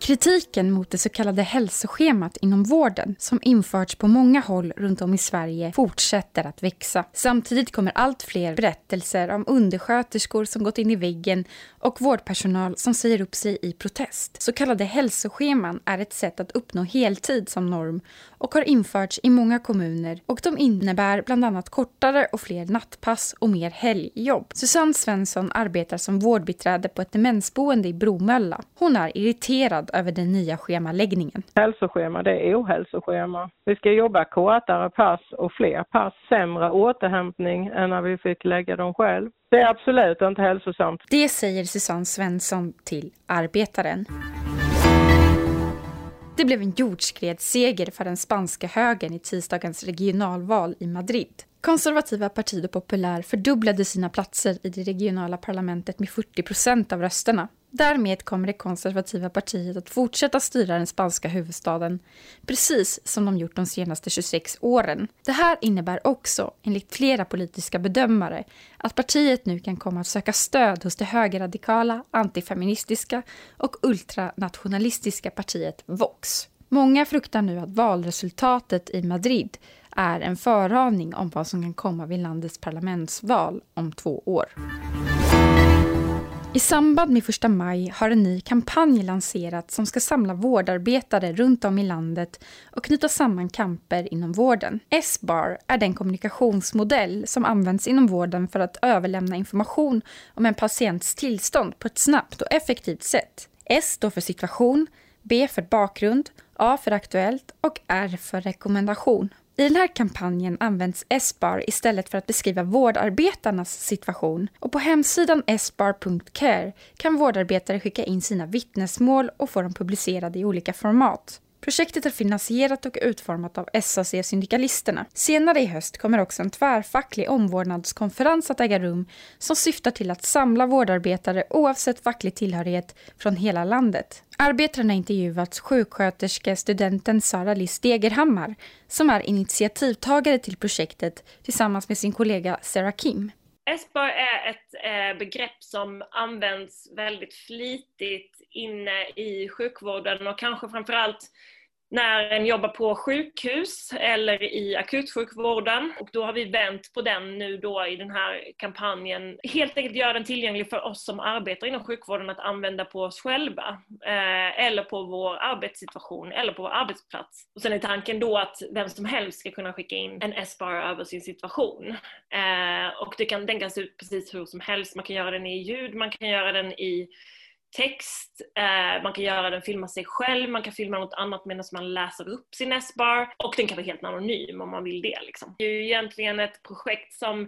Kritiken mot det så kallade hälsoschemat inom vården som införts på många håll runt om i Sverige fortsätter att växa. Samtidigt kommer allt fler berättelser om undersköterskor som gått in i väggen och vårdpersonal som säger upp sig i protest. Så kallade hälsoscheman är ett sätt att uppnå heltid som norm och har införts i många kommuner och de innebär bland annat kortare och fler nattpass och mer helgjobb. Susanne Svensson arbetar som vårdbiträde på ett demensboende i Bromölla. Hon är irriterad över den nya schemaläggningen. Hälsoschema, det är ohälsoschema. Vi ska jobba kortare pass och fler pass, sämre återhämtning än när vi fick lägga dem själv. Det är absolut inte hälsosamt. Det säger Susanne Svensson till Arbetaren. Det blev en jordskredsseger för den spanska högern i tisdagens regionalval i Madrid. Konservativa Partido Popular fördubblade sina platser i det regionala parlamentet med 40 procent av rösterna. Därmed kommer det konservativa partiet att fortsätta styra den spanska huvudstaden, precis som de gjort de senaste 26 åren. Det här innebär också, enligt flera politiska bedömare, att partiet nu kan komma att söka stöd hos det högerradikala, antifeministiska och ultranationalistiska partiet Vox. Många fruktar nu att valresultatet i Madrid är en föraning om vad som kan komma vid landets parlamentsval om två år. I samband med första maj har en ny kampanj lanserats som ska samla vårdarbetare runt om i landet och knyta samman kamper inom vården. S-bar är den kommunikationsmodell som används inom vården för att överlämna information om en patients tillstånd på ett snabbt och effektivt sätt. S står för situation, B för bakgrund, A för aktuellt och R för rekommendation. I den här kampanjen används SBAR istället för att beskriva vårdarbetarnas situation och på hemsidan sbar.care kan vårdarbetare skicka in sina vittnesmål och få dem publicerade i olika format. Projektet är finansierat och utformat av SAC-syndikalisterna. Senare i höst kommer också en tvärfacklig omvårdnadskonferens att äga rum som syftar till att samla vårdarbetare oavsett facklig tillhörighet från hela landet. Arbetaren har sjuksköterskestudenten Sara Liss Degerhammar som är initiativtagare till projektet tillsammans med sin kollega Sarah Kim. SBAR är ett eh, begrepp som används väldigt flitigt inne i sjukvården och kanske framförallt när en jobbar på sjukhus eller i akutsjukvården. Och då har vi vänt på den nu då i den här kampanjen. Helt enkelt göra den tillgänglig för oss som arbetar inom sjukvården att använda på oss själva. Eh, eller på vår arbetssituation eller på vår arbetsplats. Och sen är tanken då att vem som helst ska kunna skicka in en SBAR över sin situation. Eh, och det kan, den kan se ut precis hur som helst. Man kan göra den i ljud, man kan göra den i text, eh, man kan göra den, filma sig själv, man kan filma något annat medan man läser upp sin S-bar och den kan vara helt anonym om man vill det. Liksom. Det är ju egentligen ett projekt som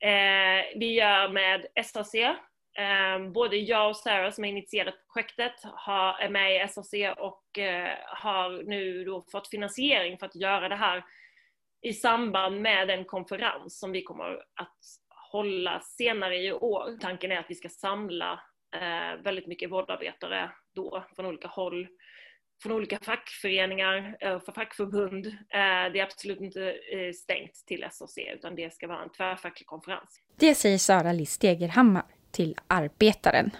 eh, vi gör med SAC. Eh, både jag och Sarah som har initierat projektet har, är med i SAC och eh, har nu då fått finansiering för att göra det här i samband med en konferens som vi kommer att hålla senare i år. Tanken är att vi ska samla eh, väldigt mycket vårdarbetare då från olika håll, från olika fackföreningar, eh, för fackförbund. Eh, det är absolut inte eh, stängt till SAC utan det ska vara en tvärfacklig konferens. Det säger Sara Liss Stegerhammar till Arbetaren.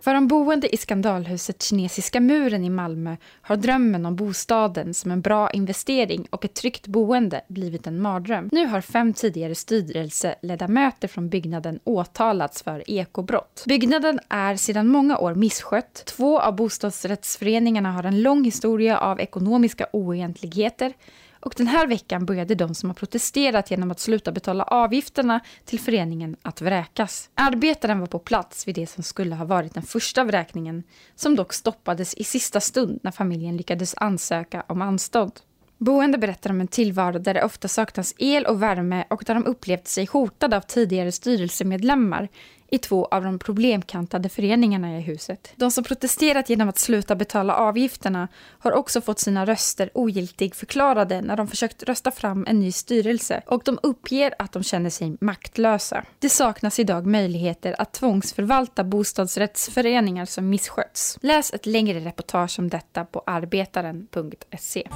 För de boende i skandalhuset Kinesiska muren i Malmö har drömmen om bostaden som en bra investering och ett tryggt boende blivit en mardröm. Nu har fem tidigare styrelseledamöter från byggnaden åtalats för ekobrott. Byggnaden är sedan många år misskött. Två av bostadsrättsföreningarna har en lång historia av ekonomiska oegentligheter och den här veckan började de som har protesterat genom att sluta betala avgifterna till föreningen att vräkas. Arbetaren var på plats vid det som skulle ha varit den första vräkningen, som dock stoppades i sista stund när familjen lyckades ansöka om anstånd. Boende berättar om en tillvaro där det ofta saknas el och värme och där de upplevt sig hotade av tidigare styrelsemedlemmar i två av de problemkantade föreningarna i huset. De som protesterat genom att sluta betala avgifterna har också fått sina röster ogiltig förklarade när de försökt rösta fram en ny styrelse och de uppger att de känner sig maktlösa. Det saknas idag möjligheter att tvångsförvalta bostadsrättsföreningar som missköts. Läs ett längre reportage om detta på arbetaren.se.